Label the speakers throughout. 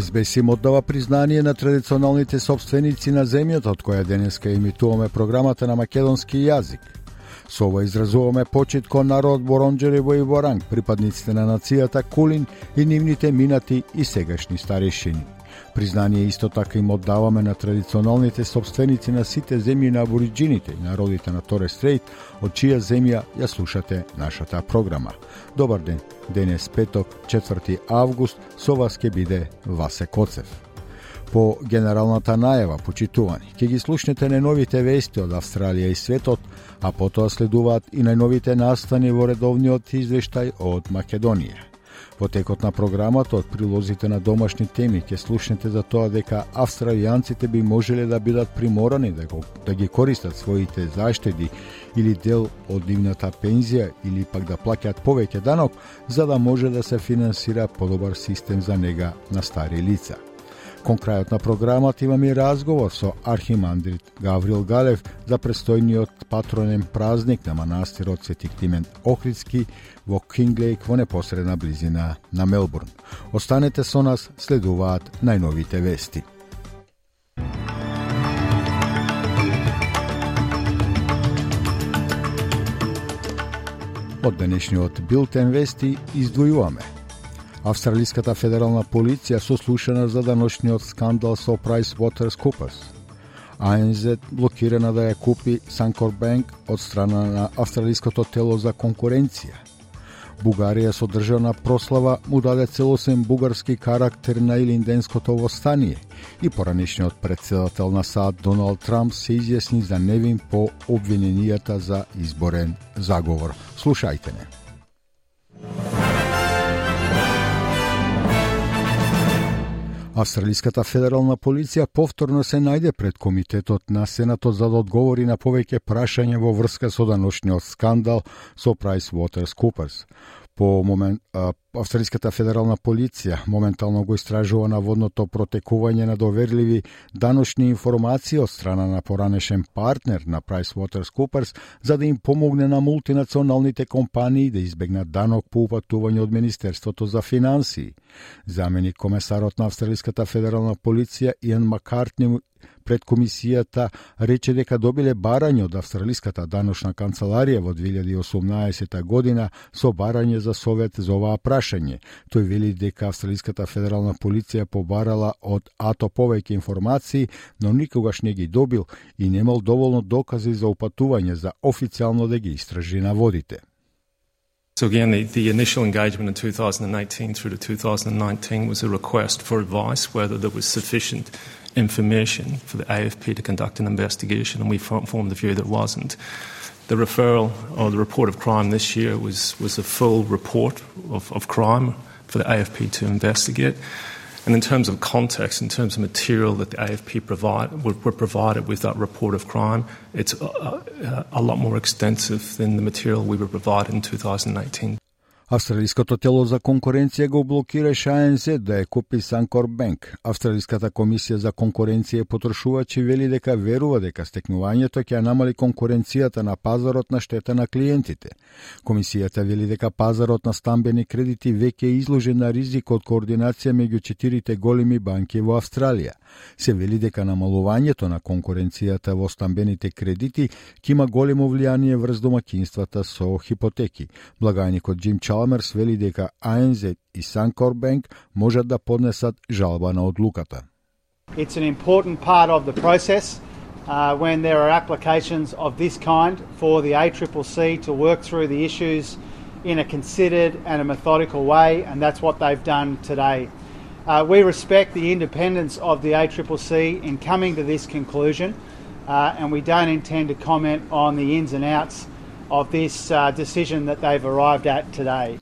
Speaker 1: СБС им оддава признание на традиционалните собственици на земјата од која денеска имитуваме програмата на македонски јазик. Со ова изразуваме почит кон народ Боронџерево и Воранг, припадниците на нацијата Кулин и нивните минати и сегашни старешини. Признание исто така им оддаваме на традиционалните собственици на сите земји на абориджините и народите на Торе Стрейт, од чија земја ја слушате нашата програма. Добар ден, денес петок, 4 август, со вас ке биде Васе Коцев. По генералната најава, почитувани, ќе ги слушнете најновите вести од Австралија и светот, а потоа следуваат и најновите настани во редовниот извештај од Македонија. Во текот на програмата од прилозите на домашни теми ќе слушнете за тоа дека австралијанците би можеле да бидат приморани да, го, да ги користат своите заштеди или дел од нивната пензија или пак да плаќаат повеќе данок за да може да се финансира подобар систем за нега на стари лица. Кон крајот на програмата имаме и разговор со архимандрит Гаврил Галев за престојниот патронен празник на манастирот Свети Климент Охридски во Кинглейк во непосредна близина на Мелбурн. Останете со нас, следуваат најновите вести. Од денешниот билтен вести издвојуваме Австралиската федерална полиција сослушана за даношниот скандал со PricewaterhouseCoopers. АНЗ блокирана да ја купи Санкор Банк од страна на Австралиското тело за конкуренција. Бугарија со државна прослава му даде целосен бугарски карактер на Илинденското востание и поранешниот председател на САД Доналд Трамп се изјасни за невин по обвиненијата за изборен заговор. Слушајте не. Австралиската федерална полиција повторно се најде пред комитетот на Сенатот за да одговори на повеќе прашања во врска со даношниот скандал со PricewaterhouseCoopers. По момент, а, Австралиската федерална полиција моментално го истражува наводното протекување на доверливи даношни информации од страна на поранешен партнер на PricewaterhouseCoopers за да им помогне на мултинационалните компании да избегнат данок по упатување од Министерството за финансии. Заменик комесарот на Австралиската федерална полиција Иан Маккартни пред комисијата рече дека добиле барање од Австралиската даношна канцеларија во 2018 година со барање за совет за оваа прашање. Тој вели дека Австралиската федерална полиција побарала од АТО повеќе информации, но никогаш не ги добил и немал доволно докази за упатување за официјално да ги истражи на водите.
Speaker 2: So again, the, the, initial engagement in 2018 through to 2019 was a request for advice whether there was sufficient information for the AFP to conduct an investigation, and we formed the view there wasn't. The referral or the report of crime this year was, was a full report of, of crime for the AFP to investigate. And in terms of context, in terms of material that the AFP provide, were, were provided with that report of crime, it's a, a, a lot more extensive than the material we were provided in 2018.
Speaker 1: Австралиското тело за конкуренција го блокираше АНЗ да ја купи Санкор Бенк. Австралиската комисија за конкуренција и потрошувачи вели дека верува дека стекнувањето ќе намали конкуренцијата на пазарот на штета на клиентите. Комисијата вели дека пазарот на стамбени кредити веќе е изложен на ризик од координација меѓу четирите големи банки во Австралија. Се вели дека намалувањето на конкуренцијата во стамбените кредити ќе има големо влијание врз домакинствата со хипотеки. Благајникот Джим Чалмерс вели дека АНЗ и Санкор Банк можат да поднесат жалба на одлуката.
Speaker 3: It's an important part of the process uh, when there are applications of this kind for the ACCC to work through the issues in a considered and a methodical way, and that's what they've done today. Uh, we respect the independence of the ACCC in coming to this conclusion, uh, and we don't intend to comment on the ins and outs of this uh, decision that they've arrived at today.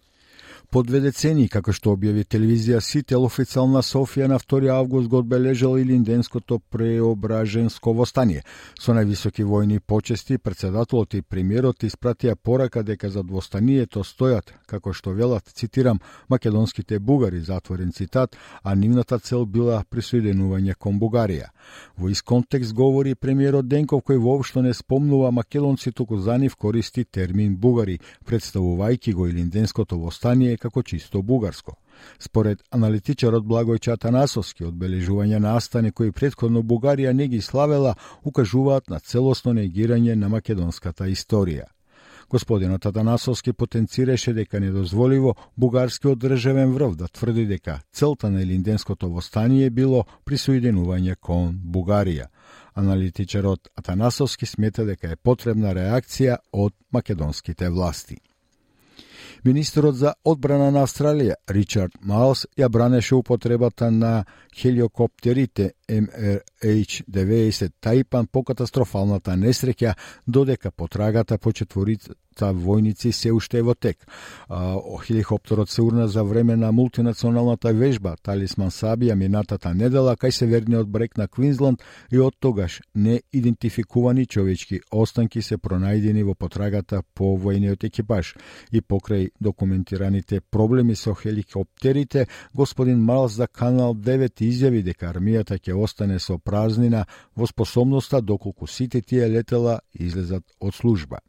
Speaker 1: Подведе цени, како што објави телевизија Сител, официална Софија на 2 август го одбележала Илинденското преображенско востание. Со највисоки војни почести, председателот и премиерот испратија порака дека за двостанието стојат, како што велат, цитирам, македонските бугари, затворен цитат, а нивната цел била присоединување кон Бугарија. Во исконтекст говори премиерот Денков кој воопшто не спомнува македонци, туку за нив користи термин бугари, представувајќи го Илинденското востание како чисто бугарско. Според аналитичарот Благој Чатанасовски, одбележување на Астане кои предходно Бугарија не ги славела, укажуваат на целосно негирање на македонската историја. Господинот Атанасовски потенцираше дека недозволиво бугарскиот државен врв да тврди дека целта на Илинденското востание било присоединување кон Бугарија. Аналитичарот Атанасовски смета дека е потребна реакција од македонските власти. Министерот за одбрана на Австралија, Ричард Маус, ја бранеше употребата на хеликоптерите MRH-90 Тајпан по катастрофалната несреќа, додека потрагата по четворица војници се уште е во тек. Хеликоптерот се урна за време на мултинационалната вежба Талисман Сабија минатата недела кај северниот брег на Квинсленд и од тогаш неидентификувани човечки останки се пронајдени во потрагата по војниот екипаж и покрај документираните проблеми со хеликоптерите, господин Малс за Канал 9 изјави дека армијата ќе остане со празнина во способноста доколку сите тие летела излезат од служба.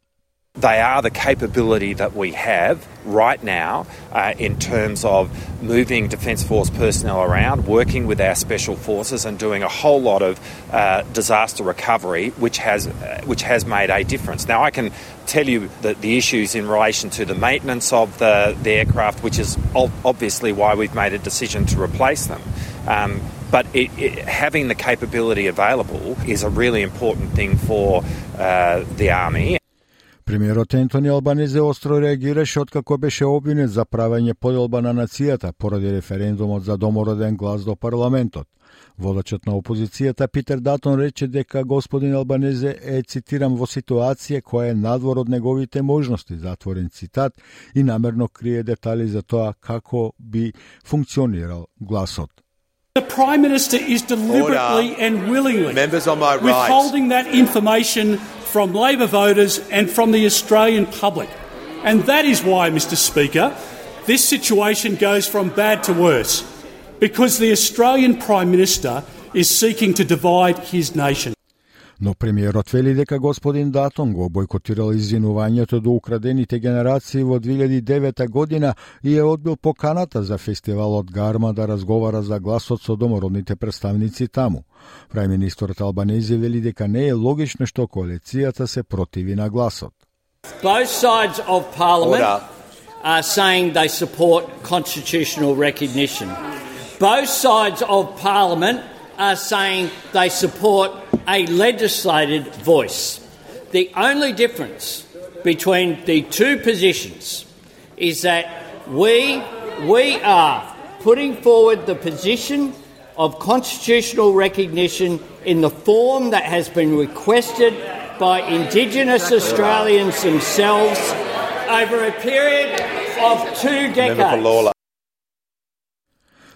Speaker 4: They are the capability that we have right now uh, in terms of moving Defence Force personnel around, working with our special forces, and doing a whole lot of uh, disaster recovery, which has uh, which has made a difference. Now, I can tell you that the issues in relation to the maintenance of the, the aircraft, which is obviously why we've made a decision to replace them. Um, but it, it, having the capability available is a really important thing for uh, the army.
Speaker 1: Премиерот Ентони Албанезе остро реагираше откако беше обвинет за правење поделба на нацијата поради референдумот за домороден глас до парламентот. Водачот на опозицијата Питер Датон рече дека господин Албанезе е, цитирам, во ситуација која е надвор од неговите можности, затворен цитат, и намерно крие детали за тоа како би функционирал гласот.
Speaker 5: The Prime Minister is deliberately Order. and willingly
Speaker 6: Members on my right.
Speaker 5: withholding that information from Labor voters and from the Australian public. And that is why, Mr Speaker, this situation goes from bad to worse, because the Australian Prime Minister is seeking to divide his nation.
Speaker 1: Но премиерот вели дека господин Датон го бойкотирал извинувањето до украдените генерации во 2009 година и е одбил поканата за фестивалот Гарма да разговара за гласот со домородните представници таму. Прај министрот Албанези вели дека не е логично што коалицијата се противи на гласот.
Speaker 7: Both sides of parliament are saying they support constitutional recognition. Both sides of parliament are saying they support a legislated voice. The only difference between the two positions is that we, we are putting forward the position of constitutional recognition in the form that has been requested by Indigenous Australians themselves over a period of two decades.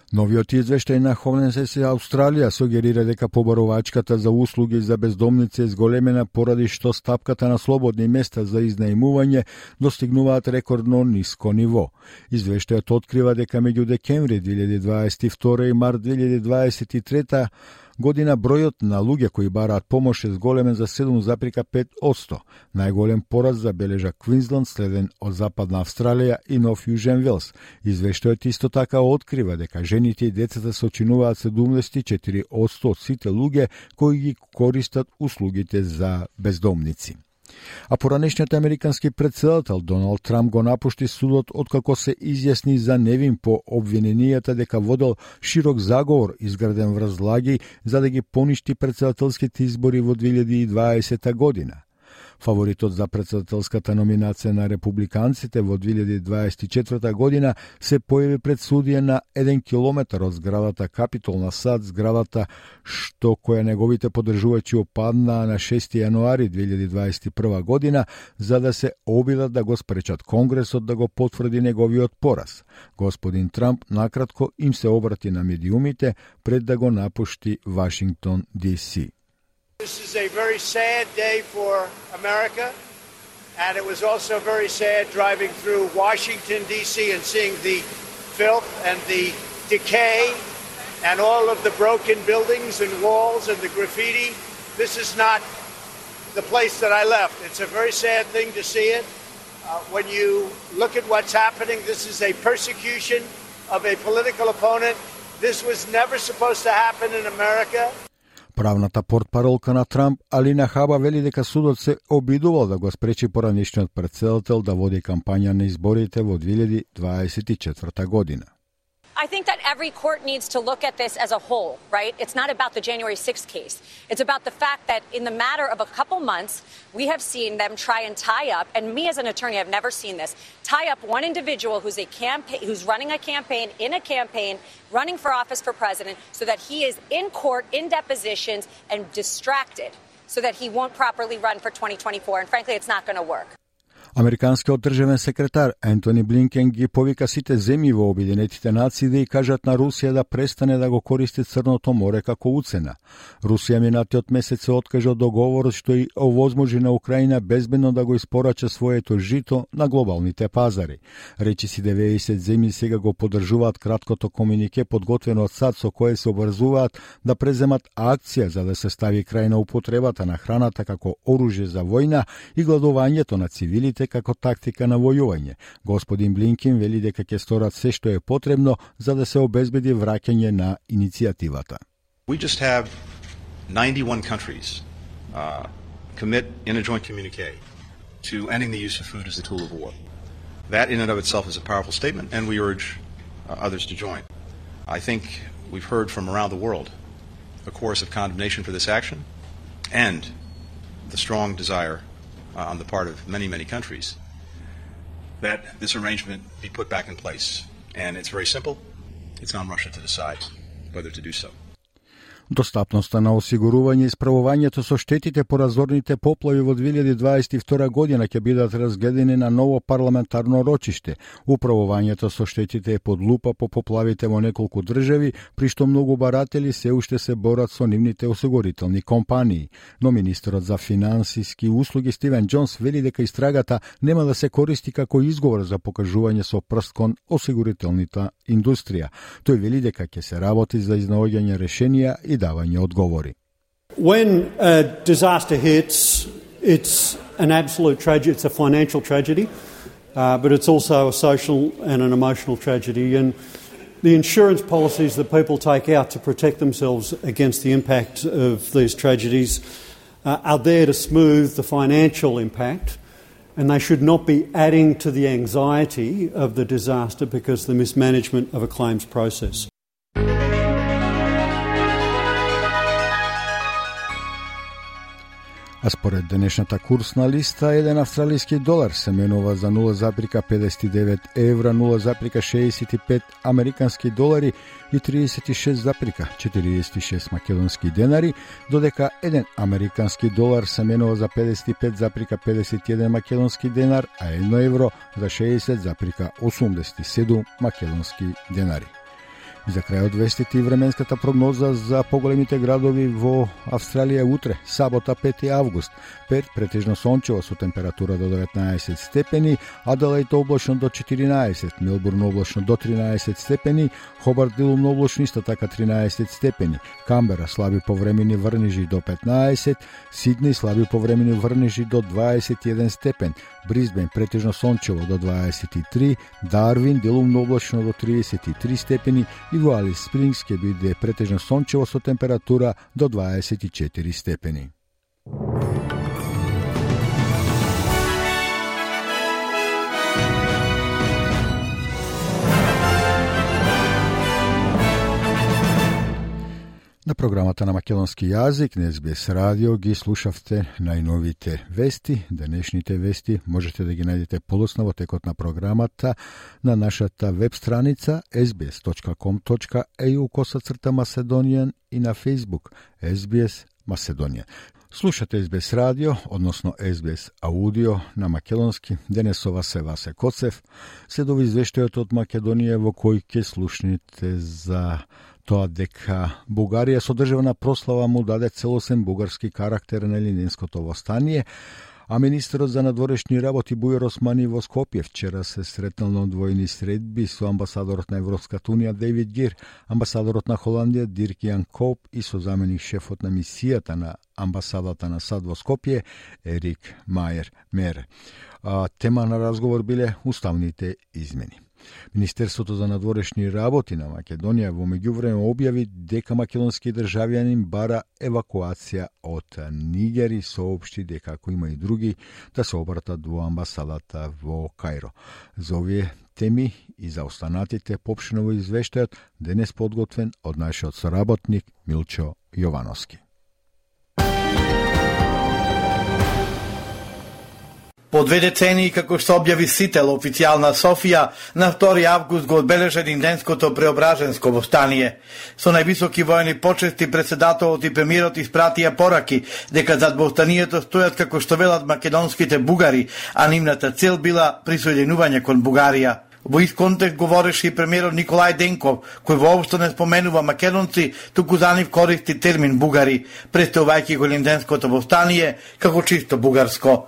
Speaker 1: Новиот извештај на Ховнесеси Австралија сугерира дека побарувачката за услуги за бездомници е зголемена поради што стапката на слободни места за изнајмување достигнуваат рекордно ниско ниво. Извештајот открива дека меѓу декември 2022 и март 2023 година бројот на луѓе кои бараат помош е зголемен за 7,5%. Најголем пораст забележа Квинсленд, следен од Западна Австралија и Нов Јужен Велс. Извештајот исто така открива дека жените и децата сочинуваат 74% од сите луѓе кои ги користат услугите за бездомници. А поранешниот американски председател Доналд Трамп го напушти судот откако се изјасни за невин по обвиненијата дека водел широк заговор изграден врз лаги за да ги поништи председателските избори во 2020 година. Фаворитот за председателската номинација на републиканците во 2024 година се појави пред судија на 1 километар од зградата Капитол на САД, зградата што која неговите подржувачи опаднаа на 6 јануари 2021 година за да се обидат да го спречат Конгресот да го потврди неговиот пораз. Господин Трамп накратко им се обрати на медиумите пред да го напушти Вашингтон Д.С.
Speaker 6: This is a very sad day for America, and it was also very sad driving through Washington, D.C., and seeing the filth and the decay and all of the broken buildings and walls and the graffiti. This is not the place that I left. It's a very sad thing to see it. Uh, when you look at what's happening, this is a persecution of a political opponent. This was never supposed to happen in America.
Speaker 1: Правната портпаролка на Трамп, Алина Хаба, вели дека судот се обидувал да го спречи поранешниот председател да води кампања на изборите во 2024 година.
Speaker 8: I think that every court needs to look at this as a whole, right? It's not about the January 6th case. It's about the fact that in the matter of a couple months, we have seen them try and tie up, and me as an attorney, I've never seen this, tie up one individual who's a campaign, who's running a campaign in a campaign, running for office for president, so that he is in court, in depositions, and distracted so that he won't properly run for 2024. And frankly, it's not going to work.
Speaker 1: Американскиот државен секретар Ентони Блинкен ги повика сите земји во Обединетите нации да и кажат на Русија да престане да го користи Црното море како уцена. Русија минатиот месец се откажа од договорот што и овозможи на Украина безбедно да го испорача своето жито на глобалните пазари. Речи си 90 земји сега го поддржуваат краткото комунике подготвено од САД со кое се обрзуваат да преземат акција за да се стави крај на употребата на храната како оружје за војна и гладувањето на цивилите како тактика на војување. Господин Блинкин вели дека ќе сторат се што е потребно за да се обезбеди враќање на иницијативата.
Speaker 9: We just have 91 countries uh, commit in a joint communique to ending the use of food as a tool of war. That in and of itself is a powerful statement, and we urge uh, others to join. I think we've heard from around the world a chorus of condemnation for this action and the strong desire uh, on the part of many, many countries, that this arrangement be put back in place. And it's very simple. It's on Russia to decide whether to do so.
Speaker 1: Достапноста на осигурување и справувањето со штетите по разорните поплави во 2022 година ќе бидат разгледани на ново парламентарно рочиште. Управувањето со штетите е под лупа по поплавите во неколку држави, при што многу баратели се уште се борат со нивните осигурителни компании. Но министерот за финансиски услуги Стивен Джонс вели дека истрагата нема да се користи како изговор за покажување со прст кон осигурителната индустрија. Тој вели дека ќе се работи за изнаоѓање решенија и davanje odgovori.
Speaker 5: When a disaster hits, it's an absolute tragedy, it's a financial tragedy, uh, but it's also a social and an emotional tragedy and the insurance policies that people take out to protect themselves against the impact of these tragedies uh, are there to smooth the financial impact, and they should not be adding to the anxiety of the disaster because of the mismanagement of a claims process.
Speaker 1: А според денешната курсна листа, еден австралиски долар се менува за 0,59 евра, 0,65 американски долари и 36,46 македонски денари, додека еден американски долар се менува за 55,51 македонски денар, а едно евро за 60,87 македонски денари. И за крајот вестите и временската прогноза за поголемите градови во Австралија утре, сабота 5 август. Пет претежно сончево со температура до 19 степени, Аделајд облачно до 14, Мелбурн облачно до 13 степени, Хобарт делумно облачно исто така 13 степени, Камбера слаби повремени врнежи до 15, Сиднеј слаби повремени врнежи до 21 степен, Брисбен претежно сончево до 23, Дарвин делумно облачно до 33 степени и во Алис Спрингс ќе биде претежно сончево со температура до 24 степени. На програмата на македонски јазик на SBS радио ги слушавте најновите вести. Денешните вести можете да ги најдете полосно во текот на програмата на нашата веб страница sbs.com.eu косацрта Macedonian и на Facebook SBS Macedonian. Слушате SBS радио, односно SBS аудио на македонски. Денесова се Васе Коцев. Следови извештајот од Македонија во кој ќе слушните за тоа дека Бугарија со државна прослава му даде целосен бугарски карактер на ленинското востание, а министерот за надворешни работи Бујар Османи во Скопје вчера се сретнал на одвоени средби со амбасадорот на Европската унија Дейвид Гир, амбасадорот на Холандија Дирк Јан Коп и со заменик шефот на мисијата на амбасадата на САД во Скопје Ерик Мајер Мер. А, тема на разговор биле уставните измени. Министерството за надворешни работи на Македонија во меѓувреме објави дека македонски државјанин бара евакуација од Нигер и соопшти дека ако има и други да се обратат во амбасадата во Кајро. За овие теми и за останатите попшиново извештајот денес подготвен од нашиот соработник Милчо Јовановски.
Speaker 10: По две децении, како што објави Сител, официјална Софија, на 2 август го одбележа Динденското преображенско востание. Со највисоки воени почести председателот и премиерот испратија пораки дека зад востанието стојат како што велат македонските бугари, а нивната цел била присоединување кон Бугарија. Во ист контекст говореше и премиерот Николај Денков, кој воопшто не споменува македонци, туку за нив користи термин бугари, представувајќи го Линденското востание како чисто бугарско.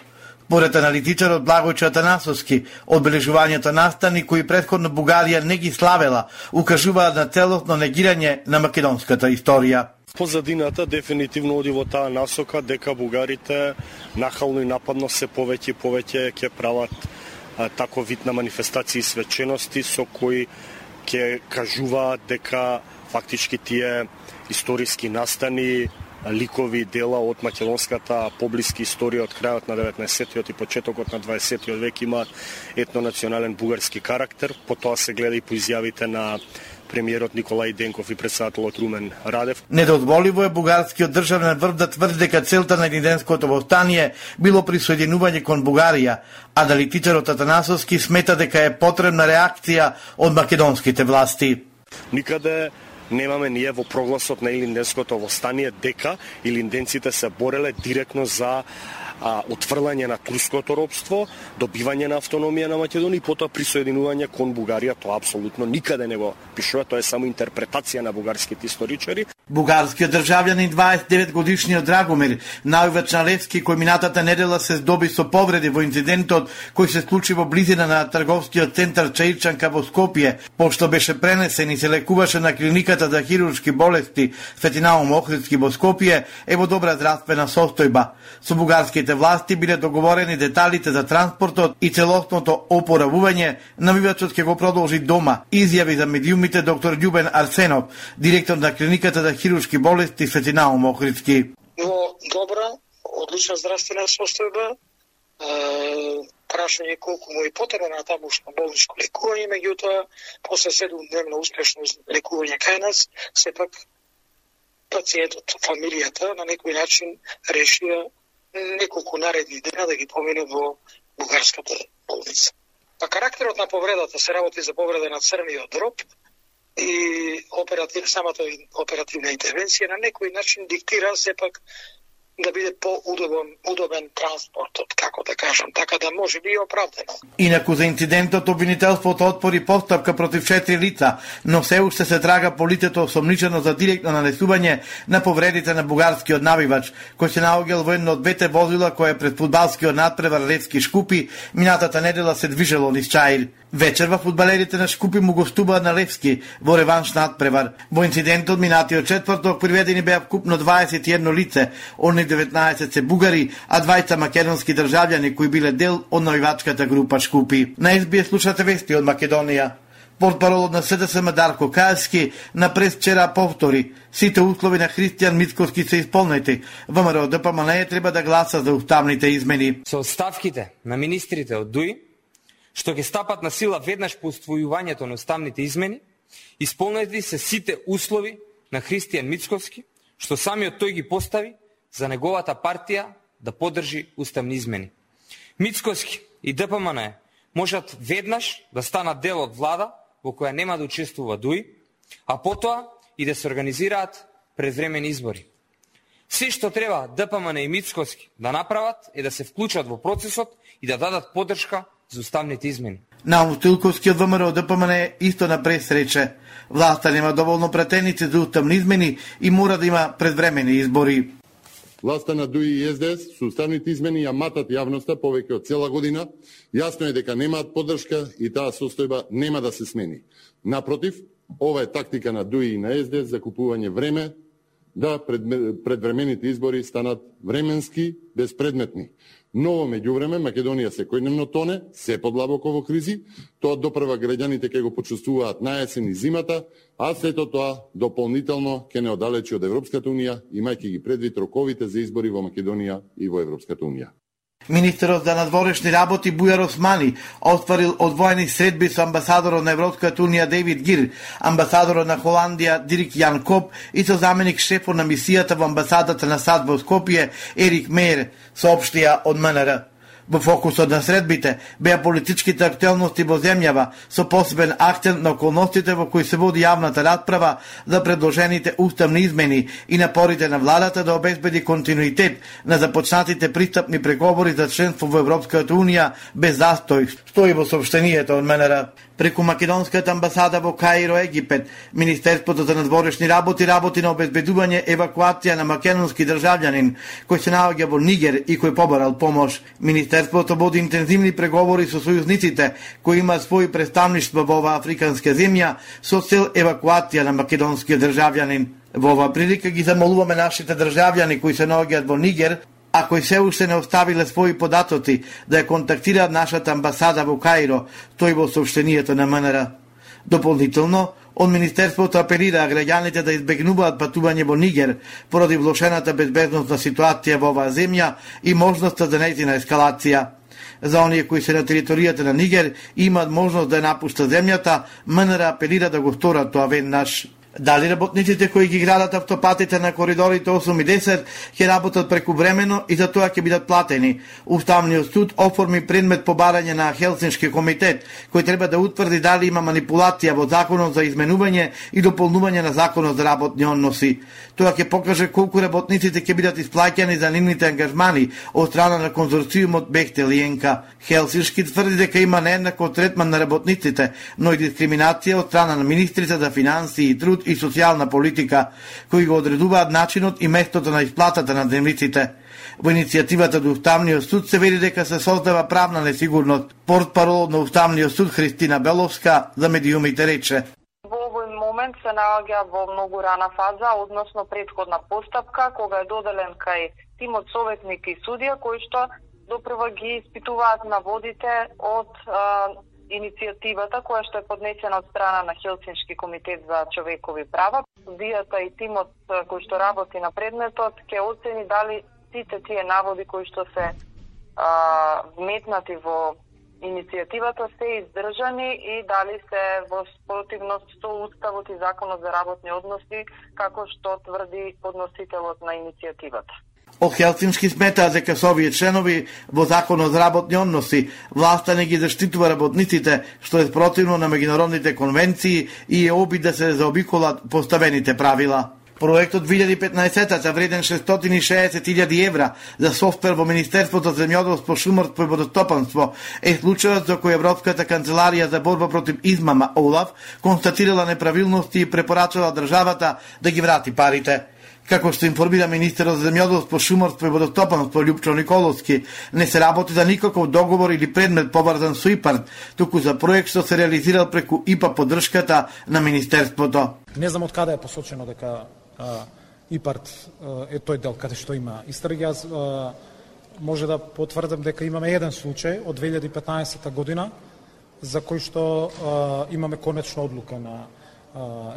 Speaker 10: Според аналитичарот Благојче Атанасовски, одбележувањето настани кои предходно Бугарија не ги славела, укажуваат на целосно негирање на македонската историја.
Speaker 11: Позадината дефинитивно оди во таа насока дека бугарите нахално и нападно се повеќе и повеќе ќе прават а, тако вид на манифестации и свечености со кои ќе кажуваат дека фактички тие историски настани ликови дела од македонската поблиски историја од крајот на 19-тиот и почетокот на 20-тиот век имаат етнонационален бугарски карактер. Потоа се гледа и по изјавите на премиерот Николај Денков и председателот Румен Радев.
Speaker 10: Недозволиво е бугарскиот државен врв да тврди дека целта на Ниденското востание било присоединување кон Бугарија, а аналитичарот Атанасовски смета дека е потребна реакција од македонските власти.
Speaker 11: Никаде немаме ние во прогласот на Илинденското востание дека илинденците се бореле директно за а, отфрлање на турското робство, добивање на автономија на Македонија и потоа присоединување кон Бугарија, тоа апсолутно никаде не го пишува, тоа е само интерпретација на бугарските историчари.
Speaker 10: Бугарскиот државјанин 29 годишниот Драгомир Највеч на Левски кој минатата недела се здоби со повреди во инцидентот кој се случи во близина на трговскиот центар Чаичанка во Скопје, пошто беше пренесен и се лекуваше на клиниката за хируршки болести Светинаум Охридски во Скопје, е во добра здравствена состојба. Со бугарските Македонските власти биле договорени деталите за транспортот и целосното опоравување, навивачот ќе го продолжи дома, изјави за медиумите доктор Љубен Арсенов, директор на клиниката за хируршки болести Светинаум Охридски.
Speaker 12: Во добра, одлична здравствена состојба, прашање колку му е потребно на тамошно болничко лекување, меѓутоа, после 7 дневно успешно лекување кај нас, сепак пациентот, фамилијата на некој начин решија неколку наредни дена да ги помине во бугарската болница. Па карактерот на повредата се работи за повреда на црниот дроб и оператив, самата оперативна интервенција на некој начин диктира сепак да биде по-удобен удобен транспортот, како да кажам, така да може би и оправдано.
Speaker 10: Инаку за инцидентот обвинителството отпори постапка против четири лица, но се уште се трага полицето осомничено за директно нанесување на повредите на бугарскиот навивач, кој се наоѓал во едно од двете возила кое пред фудбалскиот надпревар Левски Шкупи минатата недела се движело низ Чаир. Вечерва фудбалерите на Шкупи му гостуваат на Левски во реванш надпревар. Во инцидентот минатиот четврток приведени беа вкупно 21 лице, они 19 се бугари, а двајца македонски државјани кои биле дел од навивачката група Шкупи. На СБС слушате вести од Македонија. Портпаролот на СДСМ Дарко Кајски на прес вчера повтори. Сите услови на Христијан Мицковски се исполнети. ВМРО ДПМН треба да гласа за уставните измени.
Speaker 13: Со оставките на министрите од ДУИ што ќе стапат на сила веднаш по уствојувањето на уставните измени, исполнети се сите услови на Христијан Мицковски што самиот тој ги постави за неговата партија да подржи уставни измени. Мицкоски и ДПМН можат веднаш да станат дел од влада во која нема да учествува ДУИ, а потоа и да се организираат предвремени избори. Се што треба ДПМН и Мицкоски да направат е да се вклучат во процесот и да дадат поддршка за уставните измени.
Speaker 10: На Тилковски од ВМРО ДПМН исто на пресрече. Власта нема доволно претеници за уставни измени и мора да има предвремени избори.
Speaker 14: Власта на ДУИ и СДС со уставните измени ја матат јавноста повеќе од цела година. Јасно е дека немаат поддршка и таа состојба нема да се смени. Напротив, ова е тактика на ДУИ и на СДС за купување време да предвремените избори станат временски, безпредметни. Но во меѓувреме Македонија секојдневно тоне, се подлабоко во кризи, тоа допрва граѓаните ќе го почувствуваат наесен и зимата, а сето тоа дополнително ќе не оддалечи од Европската Унија, имајќи ги предвид роковите за избори во Македонија и во Европската Унија.
Speaker 10: Министерот за надворешни работи Бујар Османи отворил одвоени средби со амбасадорот на Европската Унија Дейвид Гир, амбасадорот на Холандија Дирик Јан Коп и со заменик шефот на мисијата во амбасадата на САД во Скопје Ерик Мейер, соопштија од МНР. Во фокусот на средбите беа политичките актуелности во земјава со посебен акцент на околностите во кои се води јавната расправа за предложените уставни измени и напорите на владата да обезбеди континуитет на започнатите пристапни преговори за членство во Европската Унија без застој, стои во сообщението од МНР преку македонската амбасада во Каиро, Египет. Министерството за надворешни работи работи на обезбедување евакуација на македонски државјанин кој се наоѓа во Нигер и кој побарал помош. Министерството води интензивни преговори со сојузниците кои имаат своји представништва во оваа африканска земја со цел евакуација на македонскиот државјанин. Во оваа прилика ги замолуваме нашите државјани кои се наоѓаат во Нигер Ако и се уште не оставиле своји податоци да ја контактираат нашата амбасада во Каиро, тој во сообщението на МНР. Дополнително, од Министерството апелира граѓаните да избегнуваат патување во Нигер поради влошената безбедносна ситуација во оваа земја и можноста за нејзина ескалација. За оние кои се на територијата на Нигер имаат можност да ја напуштат земјата, МНР апелира да го сторат тоа веднаш. Дали работниците кои ги градат автопатите на коридорите 8 и 10 ќе работат преку времено и за тоа ќе бидат платени. Уставниот суд оформи предмет по барање на Хелсиншки комитет, кој треба да утврди дали има манипулација во законот за изменување и дополнување на законот за работни односи. Тоа ќе покаже колку работниците ќе бидат исплаќани за нивните ангажмани од страна на конзорциумот Бехтел и НК. Хелсиншки тврди дека има нееднаков третман на работниците, но и дискриминација од страна на министрите за финансии и труд труд и социјална политика, кои го одредуваат начинот и местото на исплатата на земјиците. Во иницијативата до Уставниот суд се вели дека се создава правна несигурност. Портпарол на Уставниот суд Христина Беловска за медиумите рече
Speaker 15: во момент се наоѓа во многу рана фаза, односно предходна постапка, кога е доделен кај тимот советник и судија, кои што допрво ги испитуваат наводите од иницијативата која што е поднесена од страна на Хелсиншки комитет за човекови права. Вијата и тимот кој што работи на предметот ќе оцени дали сите тие наводи кои што се а, вметнати во иницијативата се издржани и дали се во спротивност со Уставот и Законот за работни односи, како што тврди подносителот на иницијативата.
Speaker 10: О Хелсински смета дека со овие членови во Законот за работни односи власта не ги заштитува работниците, што е противно на меѓународните конвенции и е обид да се заобиколат поставените правила. Проектот 2015 вреден 660.000 евра за софтвер во Министерството за земјоделство, шумарство и водостопанство е случајот за кој Европската канцеларија за борба против измама ОЛАФ констатирала неправилности и препорачала државата да ги врати парите. Како што информира министерот за земјоделство, шумарство и водотопанство Лјупчо Николовски, не се работи за никаков договор или предмет поврзан со ИПАРД, туку за проект што се реализирал преку ИПА поддршката на министерството.
Speaker 16: Не знам од каде е посочено дека а, ИПАРД е тој дел каде што има истраги. Јас може да потврдам дека имаме еден случај од 2015 година за кој што а, имаме конечна одлука на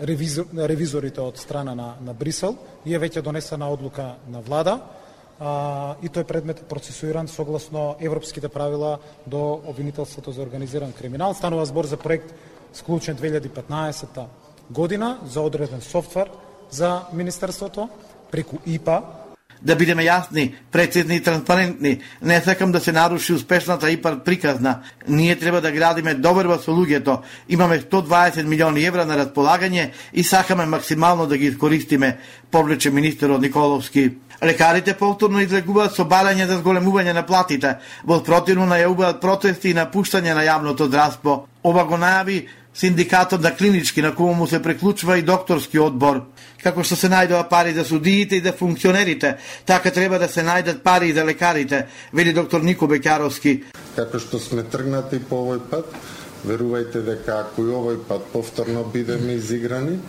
Speaker 16: ревизор, ревизорите од страна на, на Брисел и е веќе донесена одлука на влада а, и тој предмет е процесуиран согласно европските правила до обвинителството за организиран криминал. Станува збор за проект склучен 2015 година за одреден софтвер за Министерството преку ИПА,
Speaker 10: да бидеме јасни, прецизни и транспарентни. Не сакам да се наруши успешната ИПАР приказна. Ние треба да градиме доверба со луѓето. Имаме 120 милиони евра на располагање и сакаме максимално да ги искористиме, повлече министерот Николовски. Лекарите повторно излегуваат со барање за зголемување на платите. Во противно најавуваат протести и напуштање на јавното здравство. Ова го најави Синдикатот на клинички на кој му се преклучува и докторски одбор. Како што се најдува пари за судиите и за функционерите, така треба да се најдат пари и за лекарите, вели доктор Нико Бекаровски.
Speaker 14: Како што сме тргнати по овој пат, верувајте дека ако и овој пат повторно бидеме изиграни,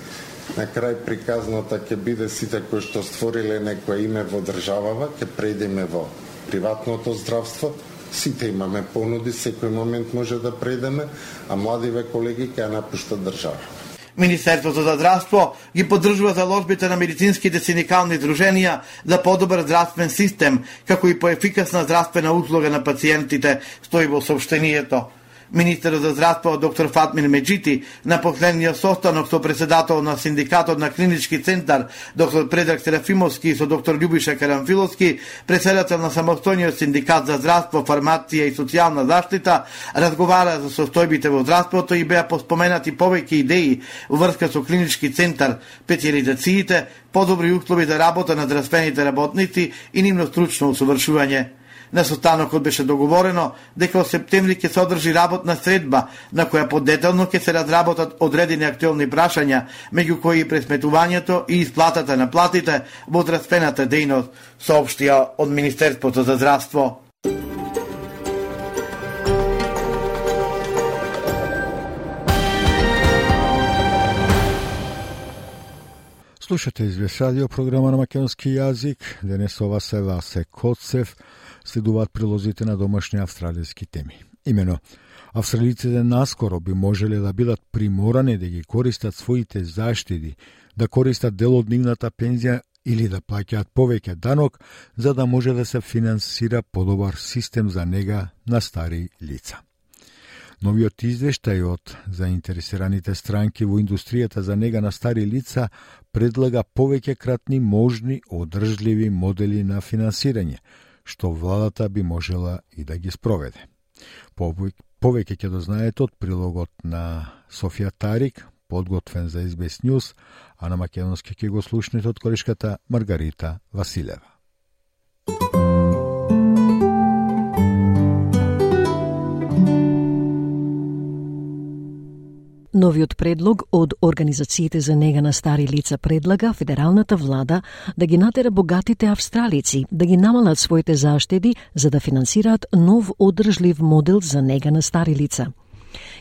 Speaker 14: на крај приказната ќе биде сите кои што створиле некое име во државава, ќе преидеме во приватното здравство, Сите имаме понуди, секој момент може да предаме, а младиве колеги ќе напуштат држава.
Speaker 10: Министерството за здравство ги поддржува заложбите на медицинските синдикални друженија за подобар здравствен систем, како и поефикасна здравствена услуга на пациентите, стои во сообщението. Министерот за здравство доктор Фатмир Меджити на последниот состанок со председател на синдикатот на клинички центар доктор Предрак Серафимовски и со доктор Љубиша Карамфиловски, председател на самостојниот синдикат за здравство, фармација и социјална заштита, разговара за состојбите во здравството и беа поспоменати повеќе идеи во врска со клинички центар, специализациите, подобри услови за работа на здравствените работници и нивно стручно усовршување. На состанокот беше договорено дека во септември ќе се одржи работна средба на која подетално ќе се разработат одредени актуелни прашања, меѓу кои и пресметувањето и исплатата на платите во здравствената дејност, соопштија од Министерството за здравство.
Speaker 1: Слушате извесадио програма на македонски јазик. Денес ова се Васе Коцев следуваат прилозите на домашни австралијски теми. Имено, австралиците наскоро би можеле да бидат приморани да ги користат своите заштеди, да користат дел од нивната пензија или да плаќаат повеќе данок, за да може да се финансира подобар систем за нега на стари лица. Новиот извештај од заинтересираните странки во индустријата за нега на стари лица предлага повеќе кратни можни одржливи модели на финансирање, што владата би можела и да ги спроведе. Повеќе ќе дознаете од прилогот на Софија Тарик, подготвен за SBS News, а на македонски ќе го слушнете од колешката Маргарита Василева.
Speaker 17: Новиот предлог од Организациите за нега на стари лица предлага федералната влада да ги натера богатите австралици да ги намалат своите заштеди за да финансираат нов одржлив модел за нега на стари лица.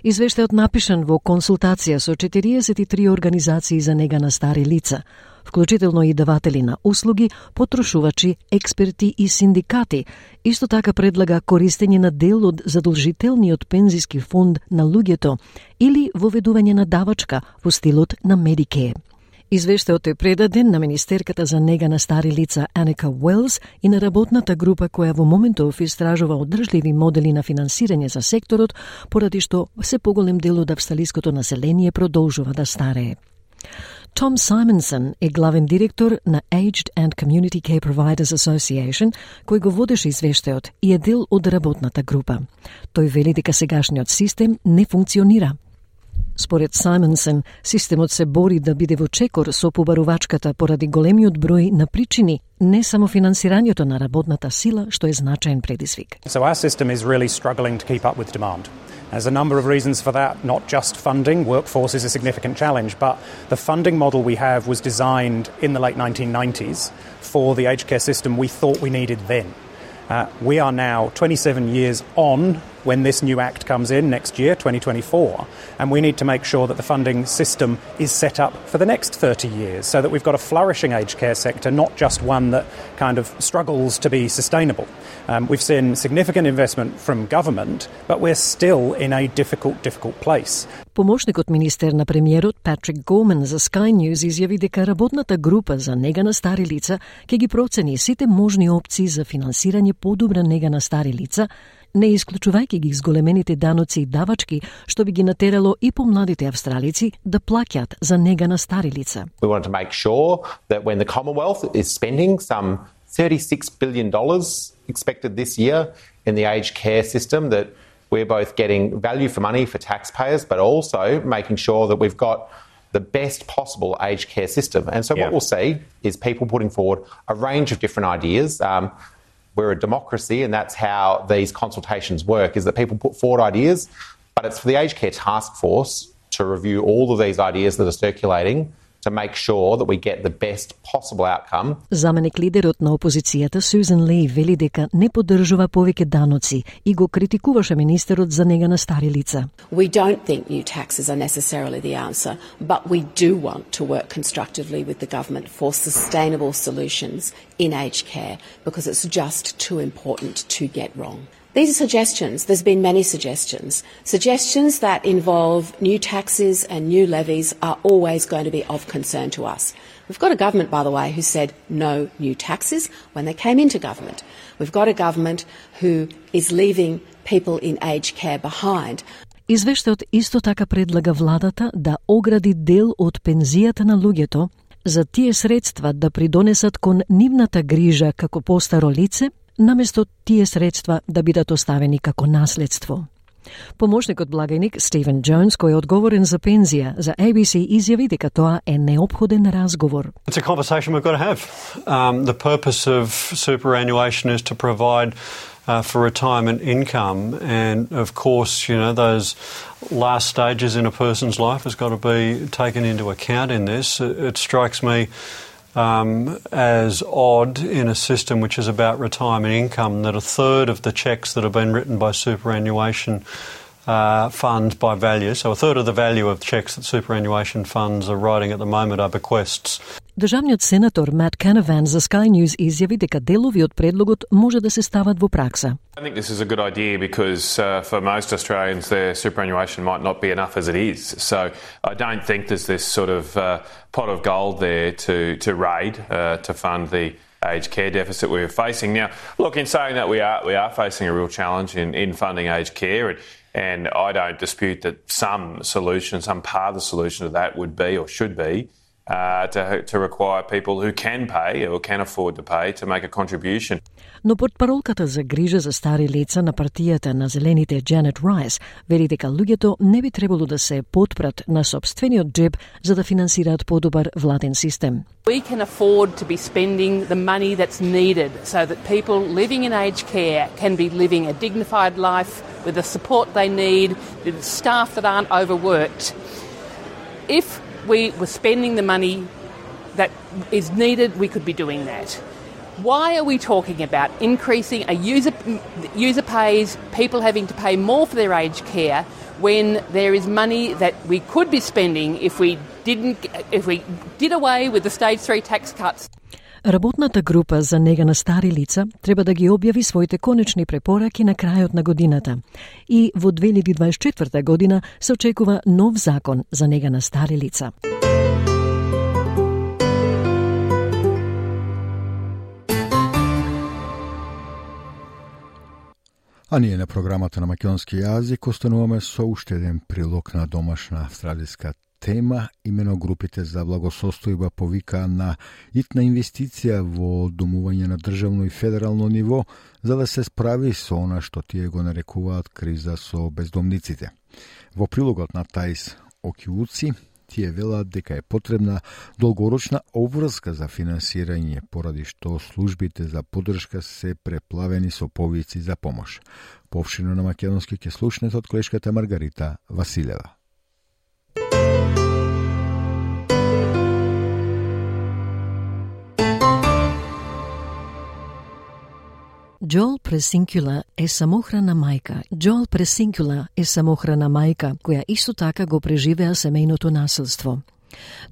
Speaker 17: Извештајот напишан во консултација со 43 организации за нега на стари лица, вклучително и даватели на услуги, потрошувачи, експерти и синдикати. Исто така предлага користење на дел од задолжителниот пензиски фонд на луѓето или воведување на давачка во стилот на Медикеј. Извештајот е предаден на Министерката за нега на стари лица Аника Уелс и на работната група која во моментов истражува одржливи модели на финансирање за секторот, поради што се поголем дел од австралиското население продолжува да старее. Tom Simonson е главен директор на Aged and Community Care Providers Association, кој го водеше извештајот и е дел од работната група. Тој вели дека сегашниот систем не функционира. Според Саймонсен, системот се бори да биде во чекор со побарувачката поради големиот број на причини, не само финансирањето на работната сила, што е значаен предизвик.
Speaker 18: So our system is really struggling to keep up with demand. There's a number of reasons for that, not just funding. Workforce is a significant challenge, but the funding model we have was designed in the late 1990s for the aged care system we thought we needed then. Uh, we are now 27 years on when this new act comes in next year, 2024, and we need to make sure that the funding system is set up for the next 30 years so that we've got a flourishing aged care sector, not just one that kind of struggles to be sustainable. Um, we've seen significant investment from government, but we're still in a difficult, difficult place.
Speaker 17: Помошникот министер на премиерот Патрик Гомен за Sky News изјави дека работната група за нега на стари лица ќе ги процени сите можни опции за финансирање подобра нега на стари лица не исклучувајќи ги зголемените даноци и давачки, што би ги натерало и помладите австралици да плаќат за нега на стари лица.
Speaker 19: We wanted to make sure that when the Commonwealth is spending some $36 billion expected this year in the aged care system, that we're both getting value for money for taxpayers, but also making sure that we've got the best possible aged care system. And so,
Speaker 20: Yeah.
Speaker 19: what we'll see is people putting forward a range of different ideas. Um, we're a democracy, and that's how these consultations work: is that people put forward ideas, but it's for the aged care task force to review all of these ideas that are circulating to make sure that we get the best possible outcome
Speaker 17: Заменик лидерот на опозицијата Сюзан Лей вели дека не поддржува повеќе даноци и го критикуваше министерот за нега на стари лица.
Speaker 21: We don't think new taxes are necessarily the answer, but we do want to work constructively with the government for sustainable solutions in aged care because it's just too important to get wrong. These are suggestions. There's been many suggestions. Suggestions that involve new taxes and new levies are always going to be of concern to us. We've got a government, by the way, who said no new taxes when they came into government. We've got a government who is leaving people in aged care behind.
Speaker 17: Извештајот исто така предлага владата да огради дел од пензијата на луѓето за тие средства да придонесат кон нивната грижа како постаро лице, namesto tije sredstva da bidat ostaveni kako nasljedstvo. Pomoćnik od blagajnik Steven Jones, koji je odgovoren za penzija, za ABC izjavi da to je neophoden razgovor.
Speaker 22: It's a conversation we've got to have. Um, the purpose of superannuation is to provide Uh, for retirement income. And of course, you know, those last stages in a person's life has got to be taken into account in this. It, it strikes me um, as odd in a system which is about retirement income that a third of the checks that have been written by superannuation uh, funds by value, so a third of the value of checks that superannuation funds are writing at the moment are bequests.
Speaker 17: Државниот сенатор Мат Канаван за Sky News изјави дека делови од предлогот може да се стават во пракса.
Speaker 23: I think this is a good idea because uh, for most Australians, their superannuation might not be enough as it is. So I don't think there's this sort of uh, pot of gold there to to raid uh, to fund the aged care deficit we're facing. Now, look, in saying that, we are we are facing a real challenge in, in funding aged care, and, and I don't dispute that some solution, some part of the solution to that would be or should be. Uh, to, to require people who can pay or can afford to pay to make a contribution.
Speaker 17: Но портпаролката за грижа за стари лица на партијата на Зелените Джанет Райс вели дека луѓето не би требало да се потпрат на собствениот джеб за да финансираат подобар владен систем.
Speaker 24: We can afford to be spending the money that's needed so that people living in aged care can be living a dignified life with the support they need, with staff that aren't overworked. If we were spending the money that is needed, we could be doing that. Why are we talking about increasing a user user pays people having to pay more for their aged care when there is money that we could be spending if we didn't if we did away with the stage 3 tax cuts
Speaker 17: Работната група за нега на стари лица треба да ги објави своите конечни препораки на крајот на годината. И во 2024 година се очекува нов закон за нега на стари лица.
Speaker 1: А ние на програмата на македонски јазик остануваме со уште еден прилог на домашна австралиска тема, имено групите за благосостојба повика на итна инвестиција во домување на државно и федерално ниво, за да се справи со она што тие го нарекуваат криза со бездомниците. Во прилогот на Таис Окиуци, тие велат дека е потребна долгорочна обврска за финансирање, поради што службите за поддршка се преплавени со повици за помош. Повшино на македонски ќе слушнете од колешката Маргарита Василева.
Speaker 17: Джол Пресинкюла е самохрана мајка. Джол Пресинкюла е самохрана мајка, која исто така го преживеа семејното насилство.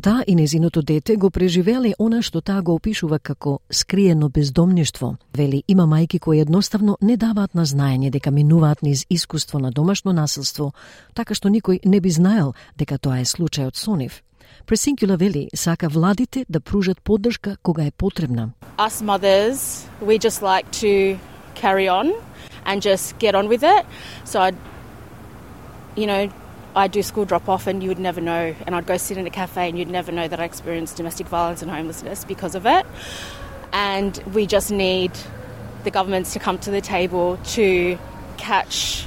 Speaker 17: Таа и незиното дете го преживеле она што таа го опишува како скриено бездомништво. Вели, има мајки кои едноставно не даваат на знаење дека минуваат низ искуство на домашно насилство, така што никој не би знаел дека тоа е случајот со нив. Пресинкюла вели, сака владите да пружат поддршка кога е потребна.
Speaker 25: Us mothers, we just like to carry on
Speaker 26: and just get on with it. So I'd, you know, I'd do school drop off and you would never know. And I'd go sit in a cafe and you'd never know that I experienced domestic violence and homelessness because of it. And we just need the governments to come to the table to catch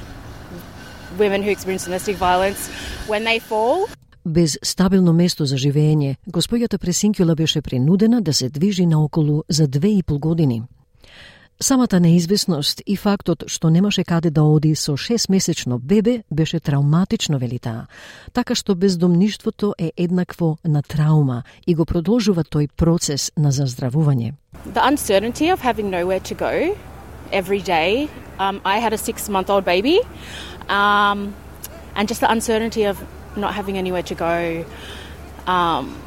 Speaker 26: women who experience domestic violence when they fall.
Speaker 17: Без стабилно место за живење, господјата Пресинкјула беше принудена да се движи наоколу за две и пол години. Самата неизвестност и фактот што немаше каде да оди со шестмесечно бебе беше травматично, велитаа, така што бездомништвото е еднакво на траума и го продолжува тој процес на заздравување.
Speaker 26: The uncertainty of having nowhere to go every day. Um, I had a six-month-old baby, um, and just the uncertainty of not having anywhere to go. Um,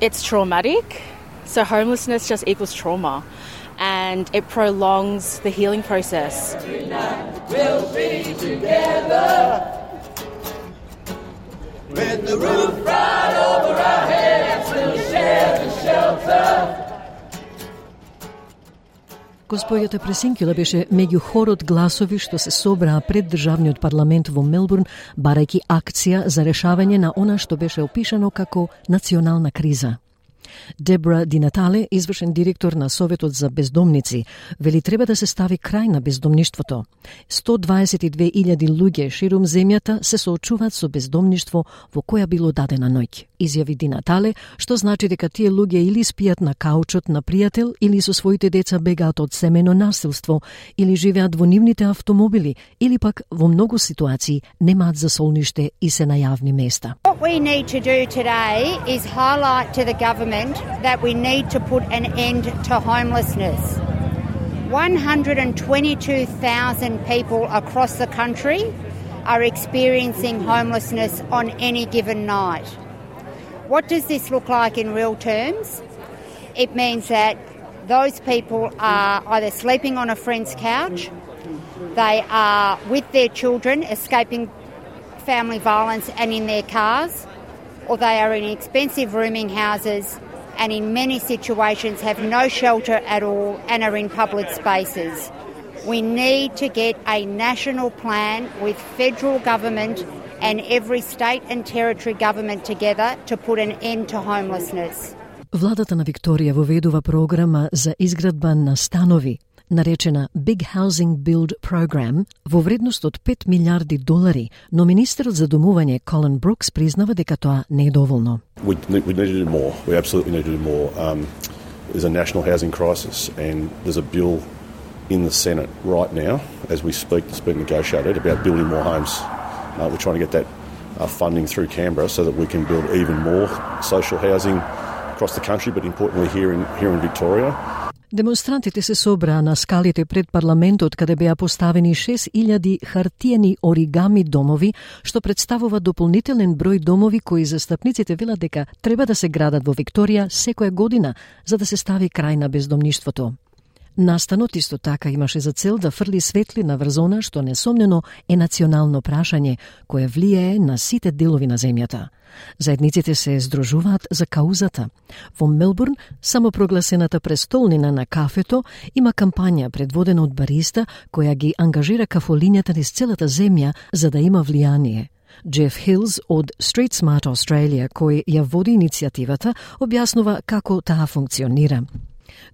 Speaker 26: it's traumatic. So homelessness just equals trauma. and it prolongs the healing process. We'll be together with the roof right over our heads, we'll share the shelter.
Speaker 17: Господјата Пресинкила беше меѓу хорот гласови што се собраа пред државниот парламент во Мелбурн, барајќи акција за решавање на она што беше опишано како национална криза. Дебра Динатале, извршен директор на Советот за бездомници, вели треба да се стави крај на бездомништвото. 122.000 луѓе ширум земјата се соочуваат со бездомништво во која било дадена ноќ. Изјави Динатале, што значи дека тие луѓе или спијат на каучот на пријател или со своите деца бегаат од семено насилство или живеат во нивните автомобили или пак во многу ситуации немаат засолниште и се на јавни места.
Speaker 27: What we need to do today is highlight to the government that we need to put an end to homelessness. 122,000 people across the country are experiencing homelessness on any given night. What does this look like in real terms? It means that those people are either sleeping on a friend's couch, they are with their children escaping family violence and in their cars, or they are in expensive rooming houses and in many situations have no shelter at all and are in public spaces. We need to get a national plan with federal government and every state and territory government together to put an end to homelessness.
Speaker 17: Владата на Викторија воведува програма за изградба на станови наречена Big Housing Build Program, во вредност од 5 милиарди долари, но министерот за домување Колин Брукс признава дека тоа не е доволно.
Speaker 28: We, we need to do more. We absolutely need to do more. Um, there's a national housing crisis and there's a bill in the Senate right now, as we speak, that's being negotiated about building more homes. Uh, we're trying to get that uh, funding through Canberra so that we can build even more social housing across the country, but importantly here in, here in Victoria.
Speaker 17: Демонстрантите се собраа на скалите пред парламентот каде беа поставени 6000 хартиени оригами домови, што представува дополнителен број домови кои застапниците велат дека треба да се градат во Викторија секоја година за да се стави крај на бездомништвото. Настанот исто така имаше за цел да фрли светлина врз она што несомнено е национално прашање кое влијае на сите делови на земјата. Заедниците се здружуваат за каузата. Во Мелбурн, самопрогласената престолнина на кафето има кампања предводена од бариста која ги ангажира кафолињата низ целата земја за да има влијание. Джеф Хилс од Street Smart Australia, кој ја води иницијативата, објаснува како таа функционира.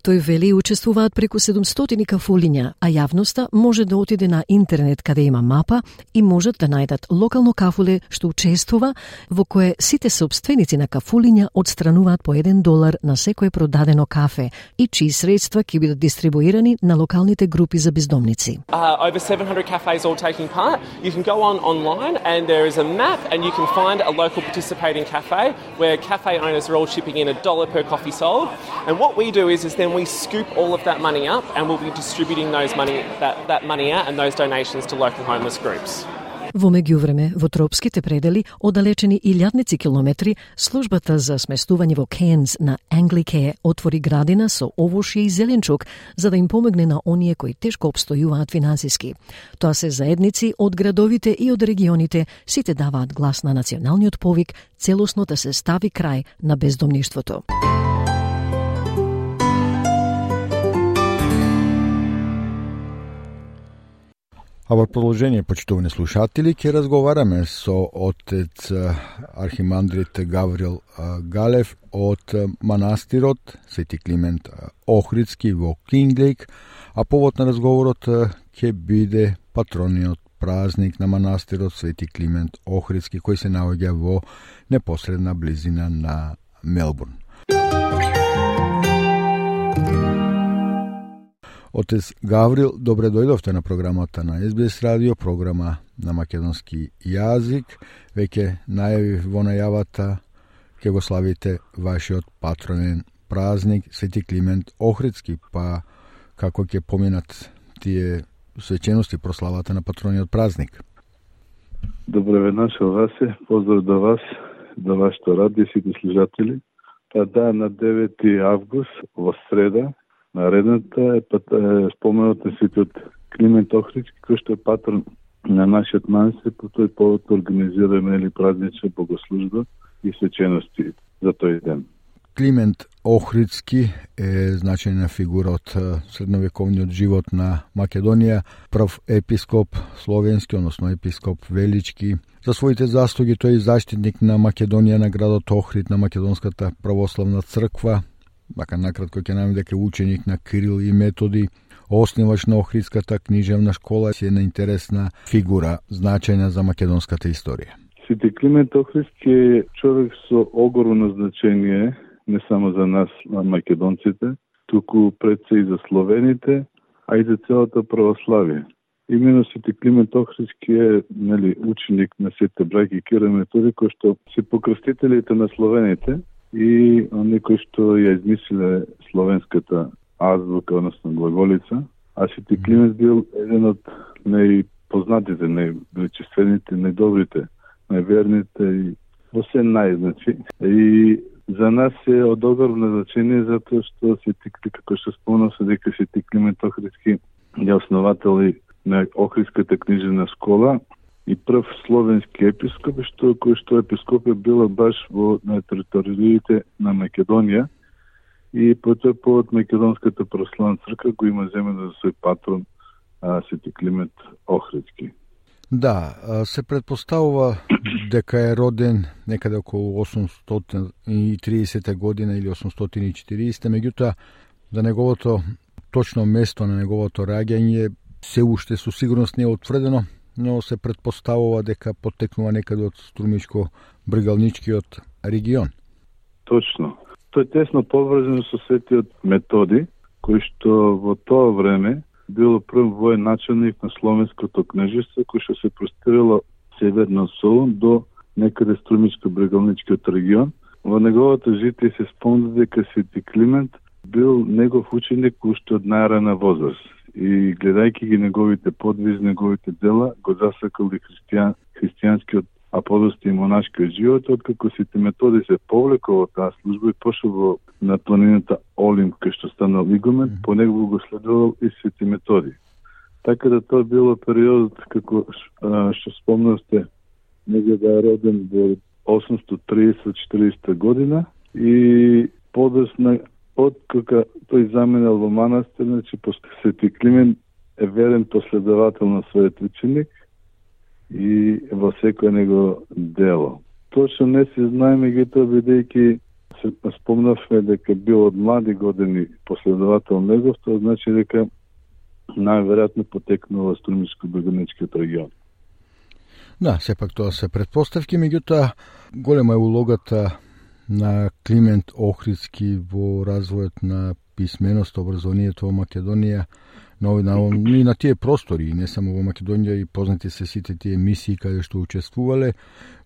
Speaker 17: Тој вели учествуваат преку 700 кафулиња, а јавноста може да отиде на интернет каде има мапа и можат да најдат локално кафуле што учествува, во кое сите собственици на кафулиња одстрануваат по 1 долар на секое продадено кафе и чии средства ќе бидат дистрибуирани на локалните групи за бездомници.
Speaker 29: Uh, over 700 cafes all taking part. You can go on online and there is a map and you can find a local participating cafe where cafe owners are all chipping in a dollar per coffee sold. And what we do is is then we scoop all of that money up and we'll be distributing those money, that, that money out and those donations to local homeless groups.
Speaker 17: Во меѓувреме, во тропските предели, оддалечени илјадници километри, службата за сместување во Кенз на Англике отвори градина со овошје и зеленчук за да им помогне на оние кои тешко обстојуваат финансиски. Тоа се заедници од градовите и од регионите, сите даваат глас на националниот повик целосно да се стави крај на бездомништвото.
Speaker 1: А во продолжение, почитувани слушатели, ќе разговараме со отец архимандрит Гаврил Галев од манастирот Свети Климент Охридски во Кинглейк, а повод на разговорот ќе биде патрониот празник на манастирот Свети Климент Охридски, кој се наоѓа во непосредна близина на Мелбурн. Отец Гаврил, добре дојдовте на програмата на SBS радио, програма на македонски јазик. Веќе најави во најавата ќе го славите вашиот патронен празник Свети Климент Охридски, па како ќе поминат тие свечености прославата на патрониот празник?
Speaker 30: Добре веднаш вас е, поздрав до вас, до вашето радио сите служатели. Па да, на 9 август, во среда, Наредната е, е споменот на светот Климент Охридски, кој што е патрон на нашиот манастир, по тој повод организираме или празнична богослужба и свечености за тој ден.
Speaker 1: Климент Охридски е значајна фигура од средновековниот живот на Македонија, прв епископ словенски, односно епископ Велички. За своите заслуги тој е заштитник на Македонија на градот Охрид на Македонската православна црква, Бака накратко ќе најам дека ученик на Кирил и Методи, основач на Охридската книжевна школа, си една интересна фигура, значајна за македонската историја.
Speaker 30: Сите Климент Охридски е човек со огромно значение, не само за нас, македонците, туку пред се и за словените, а и за целата православие. Имено Сите Климент Охридски е нели, ученик на сите браки Кира Методи, кој што се покрстителите на словените, и некој што ја измислиле словенската азбука, односно глаголица, а Сити Климент бил еден од најпознатите, највеличествените, најдобрите, најверните и во се најзначи. И за нас е од огромно значение затоа што Сити како што спомнав се дека Сити Климент Охридски ја основател на Охридската книжена школа и прв словенски епископ, што кој што епископ е била баш во на териториите на Македонија. И по тој повод Македонската православна црква го има земено за свој патрон а, Свети Климент Охридски.
Speaker 1: Да, се предпоставува дека е роден некаде околу 830 година или 840, меѓутоа за неговото точно место на неговото раѓање се уште со сигурност не е утврдено, но се предпоставува дека потекнува некаде од Струмичко-Бригалничкиот регион.
Speaker 30: Точно. Тој е тесно поврзано со светиот методи, кој што во тоа време бил прв воен началник на Словенското кнежество, кој што се простирало северно од Солун до некаде Струмичко-Бригалничкиот регион. Во неговото житие се спомна дека Свети Климент бил негов ученик уште од најрана возраст и гледајќи ги неговите подвизи, неговите дела, го засакал и христијан, христијанскиот а подости и монашкиот живот, откако сите методи се повлекол од таа служба и пошел во на планината Олимп, кај што станал игумен, по него го следувал и сите методи. Така да тоа било периодот како што спомнавте, нега да е роден во 830-40 година и подосна од кога тој заменал во манастир, значи Свети Климент е верен последовател на својот ученик и во секој него дело. Точно не се знае, меѓутоа бидејќи се спомнавме дека бил од млади години последовател негов, тоа значи дека најверојатно потекнува Струмиско-Бегонечкиот регион.
Speaker 1: Да, сепак тоа се предпоставки, меѓутоа голема е улогата на Климент Охридски во развојот на писменост, образованието во Македонија, на, на, и на тие простори, не само во Македонија, и познати се сите тие мисии каде што учествувале,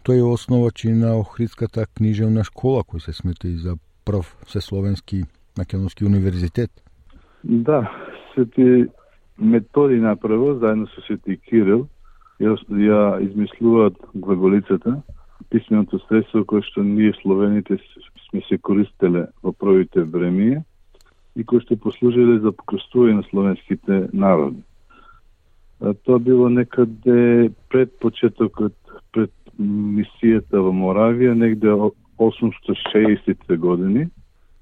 Speaker 1: тој е основач и на Охридската книжевна школа, кој се смета и за прв всесловенски македонски универзитет.
Speaker 30: Да, сети методи методи направо, заедно со сети Кирил, ја, ја измислуваат глаголицата, писменото средство кое што ние словените сме се користеле во првите времиња и кои што послужиле за покрстување на словенските народи. Тоа било некаде пред почетокот, пред мисијата во Моравија, негде 860 години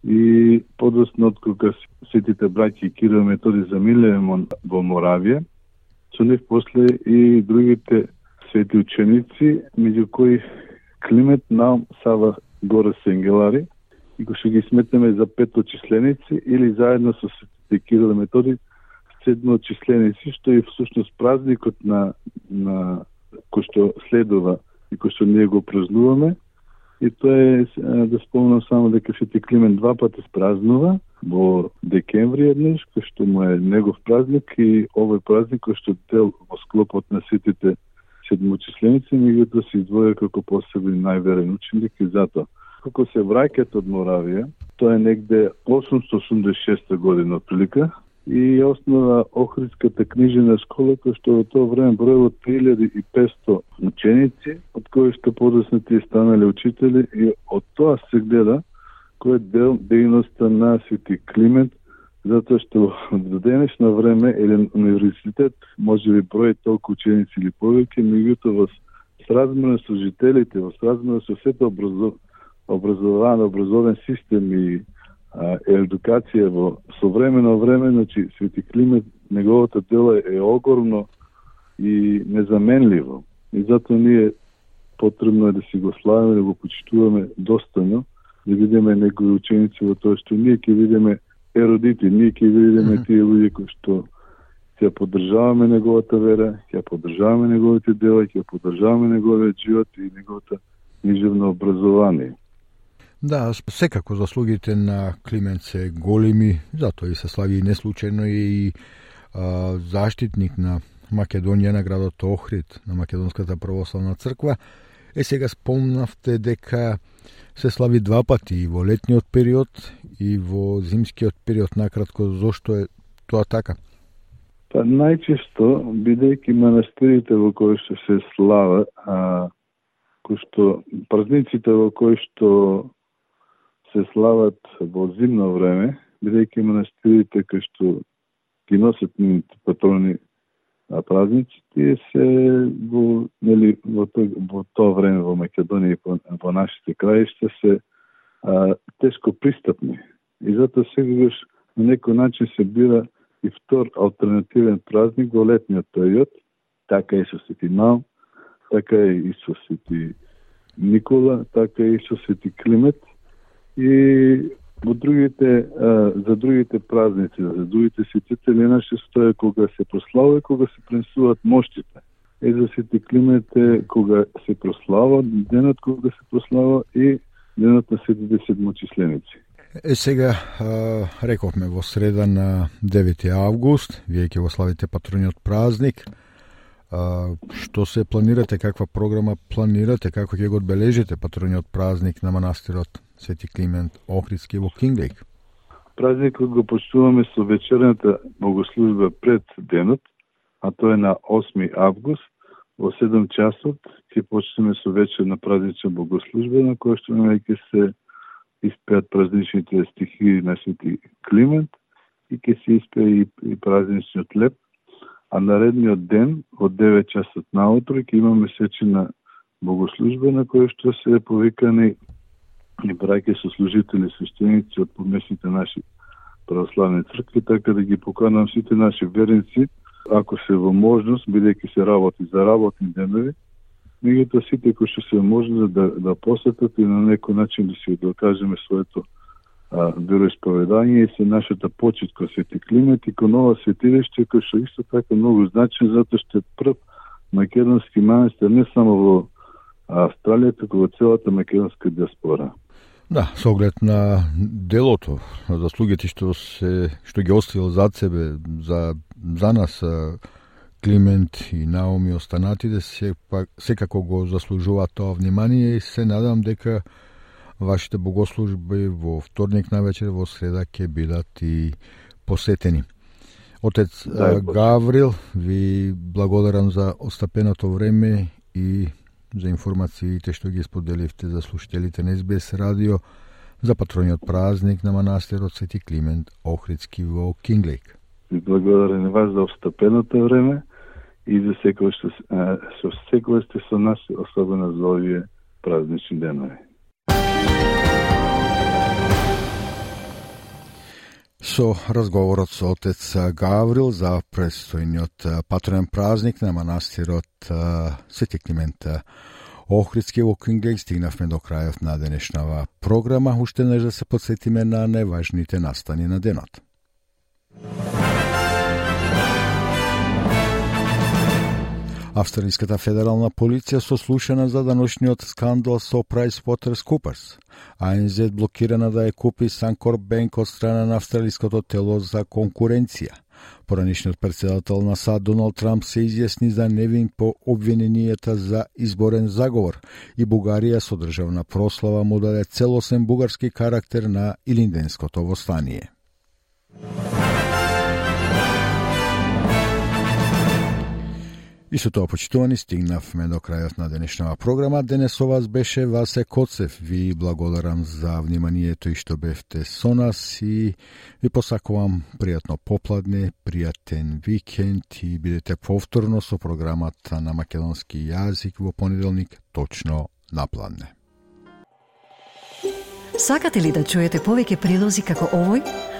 Speaker 30: и подосно од кога сетите браќи Кирил Методи замиле во Моравија, со нив после и другите свети ученици, меѓу кои Климет нам Сава Горе Сенгелари, и кои што ги сметнеме за петочисленици или заедно со светите Кирил Методи седмочисленици, што е всушност празникот на, на кој што следува и кој што ние го празнуваме. И тоа е, да спомнам само дека Свети Климент два пати спразнува, во декември еднаш, кој што му е негов празник и овој празник кој што дел во склопот на ситите седмочисленици, меѓутоа да се издвоја како посебен најверен ученик и затоа како се враќат од Моравија, тоа е негде 886 година отприлика, и основа Охридската книжена школа, која што во тоа време броело 3500 ученици, од кои што подоснати станале учители и од тоа се гледа кој е дел дејноста на Свети Климент, затоа што до денешно време еден универзитет може би брои толку ученици или повеќе, меѓутоа во сразмерно со жителите, во сразмерно со сето образов, образован, образовен систем и а, едукација во современо време, значи Свети Климет, неговото дело е огромно и незаменливо. И затоа ние потребно е да си го славиме, да го почитуваме достојно, да видиме негови ученици во тоа што ние ќе видиме еродити, ние ќе видиме тие луѓе кои што ќе поддржаваме неговата вера, ќе поддржаваме неговите дела, ќе поддржаваме неговиот живот и неговото нижевно образование.
Speaker 1: Да, секако заслугите на Климент се големи, затоа и се слави и неслучајно и а, заштитник на Македонија на градот Охрид, на Македонската православна црква. Е сега спомнавте дека се слави два пати и во летниот период и во зимскиот период. Накратко, зошто е тоа така?
Speaker 30: Па најчесто, бидејќи манастирите во кои што се слава, а, кои што празниците во кои што се слават во зимно време, бидејќи манастирите кои што ги носат нивните патрони на празниците се во, нели, во, тој, во тоа време во Македонија и во, во нашите краишта се а, тешко пристапни. И затоа секогаш на некој начин се бира и втор алтернативен празник во летниот период, така и со Свети Мал, така и со Свети Никола, така и со Свети Климет, и во другите за другите празници, за другите светители наше стоја кога се прослава и кога се пренесуваат моштите. Е за сите климете кога се прослава, денот кога се прослава и денот на сетите седмочисленици.
Speaker 1: Е сега а, рековме во среда на 9 август, вие ќе го славите патрониот празник. А, што се планирате, каква програма планирате, како ќе го одбележите патрониот празник на манастирот Свети Климент Охридски во Кинглейк?
Speaker 30: Празникот го почитуваме со вечерната богослужба пред денот, а тоа е на 8 август во 7 часот ќе почнеме со вечерна празнична богослужба на која што ќе се испеат празничните стихи на Свети Климент и ќе се испее и, и празничниот леп а наредниот ден од 9 часот наутро ќе имаме сечена богослужба на која што се повикани и браќа со служители свештеници од помесните наши православни цркви, така да ги поканам сите наши верници, ако се во можност, бидејќи се работи за работни денови, меѓутоа сите кои што се можни да, да посетат и на некој начин да се докажеме своето вероисповедание, и се нашата почит кон Свети Климет и кон ова светилиште кој што исто така многу значен затоа што е прв македонски манастир не само во Австралија, туку во целата македонска диаспора.
Speaker 1: Да, со оглед на делото, на заслугите што се што ги оставил зад себе за за нас Климент и Наоми останатите се пак секако го заслужуваат тоа внимание и се надам дека вашите богослужби во вторник на вечер, во среда ќе бидат и посетени. Отец да, Гаврил, ви благодарам за остапеното време и за информациите што ги споделивте за слушателите на СБС радио за патрониот празник на манастирот Свети Климент Охридски во Кинглейк.
Speaker 30: Ви вас за обстапеното време и за секој што, што секој сте со нас, особено за овие празнични денови.
Speaker 1: Со разговорот со отец Гаврил за предстојниот патронен празник на манастирот Свети Климент Охридски во Кингли стигнавме до крајот на денешнава програма, уште не да се подсетиме на неважните настани на денот. Австралиската федерална полиција сослушана за даношниот скандал со PricewaterhouseCoopers. АНЗ блокирана да ја купи Санкор Бенк од страна на австралиското тело за конкуренција. Поранишниот председател на САД Доналд Трамп се изјасни за невин по обвиненијата за изборен заговор и Бугарија со државна прослава му даде целосен бугарски карактер на Илинденското востание. И со тоа, почитувани, стигнавме до крајот на денешната програма. Денес со вас беше Васе Коцев. Ви благодарам за вниманието и што бевте со нас и ви посакувам пријатно попладне, пријатен викенд и бидете повторно со програмата на македонски јазик во понеделник точно на напладне.
Speaker 17: Сакате ли да чуете повеќе прилози како овој?